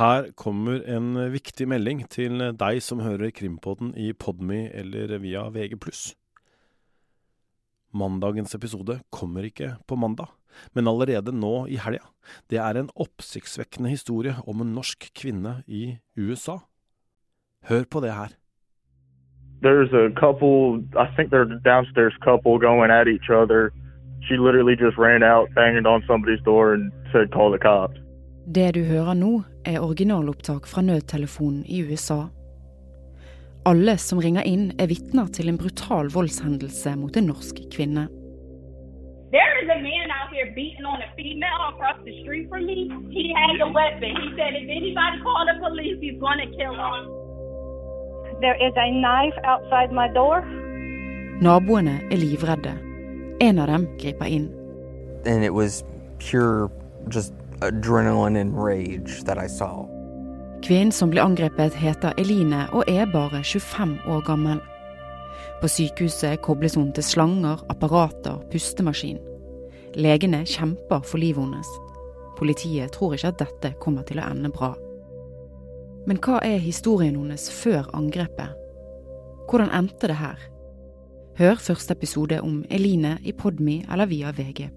Her kommer en viktig melding til deg som hører Krimpodden i Podme eller via VG+. Mandagens episode kommer ikke på mandag, men allerede nå i helga. Det er en oppsiktsvekkende historie om en norsk kvinne i USA. Hør på det her. There's a couple, I think they're a downstairs couple going at each other. She literally just ran out, banged on somebody's door, and said, call the cops. Det du hører nå, er originalopptak fra nødtelefonen i USA. Alle som ringer inn, er vitner til en brutal voldshendelse mot en norsk kvinne. There is a man out here beating on a female across the street from me. He has a weapon. He said if anybody call the police, he's going to kill her. There is a knife outside my door. Naboene er livredde. En av dem griper inn. and it was pure just adrenaline and rage that I saw. Kvinnen som ble angrepet heter Eline og er bare 25 år gammel. På sykehuset kobles hun til slanger, apparater, pustemaskin. Legene kjemper for livet hennes. Politiet tror ikke at dette kommer til å ende bra. Men hva er historien hennes før angrepet? Hvordan endte det her? Hør første episode om Eline i Podme eller via VG+.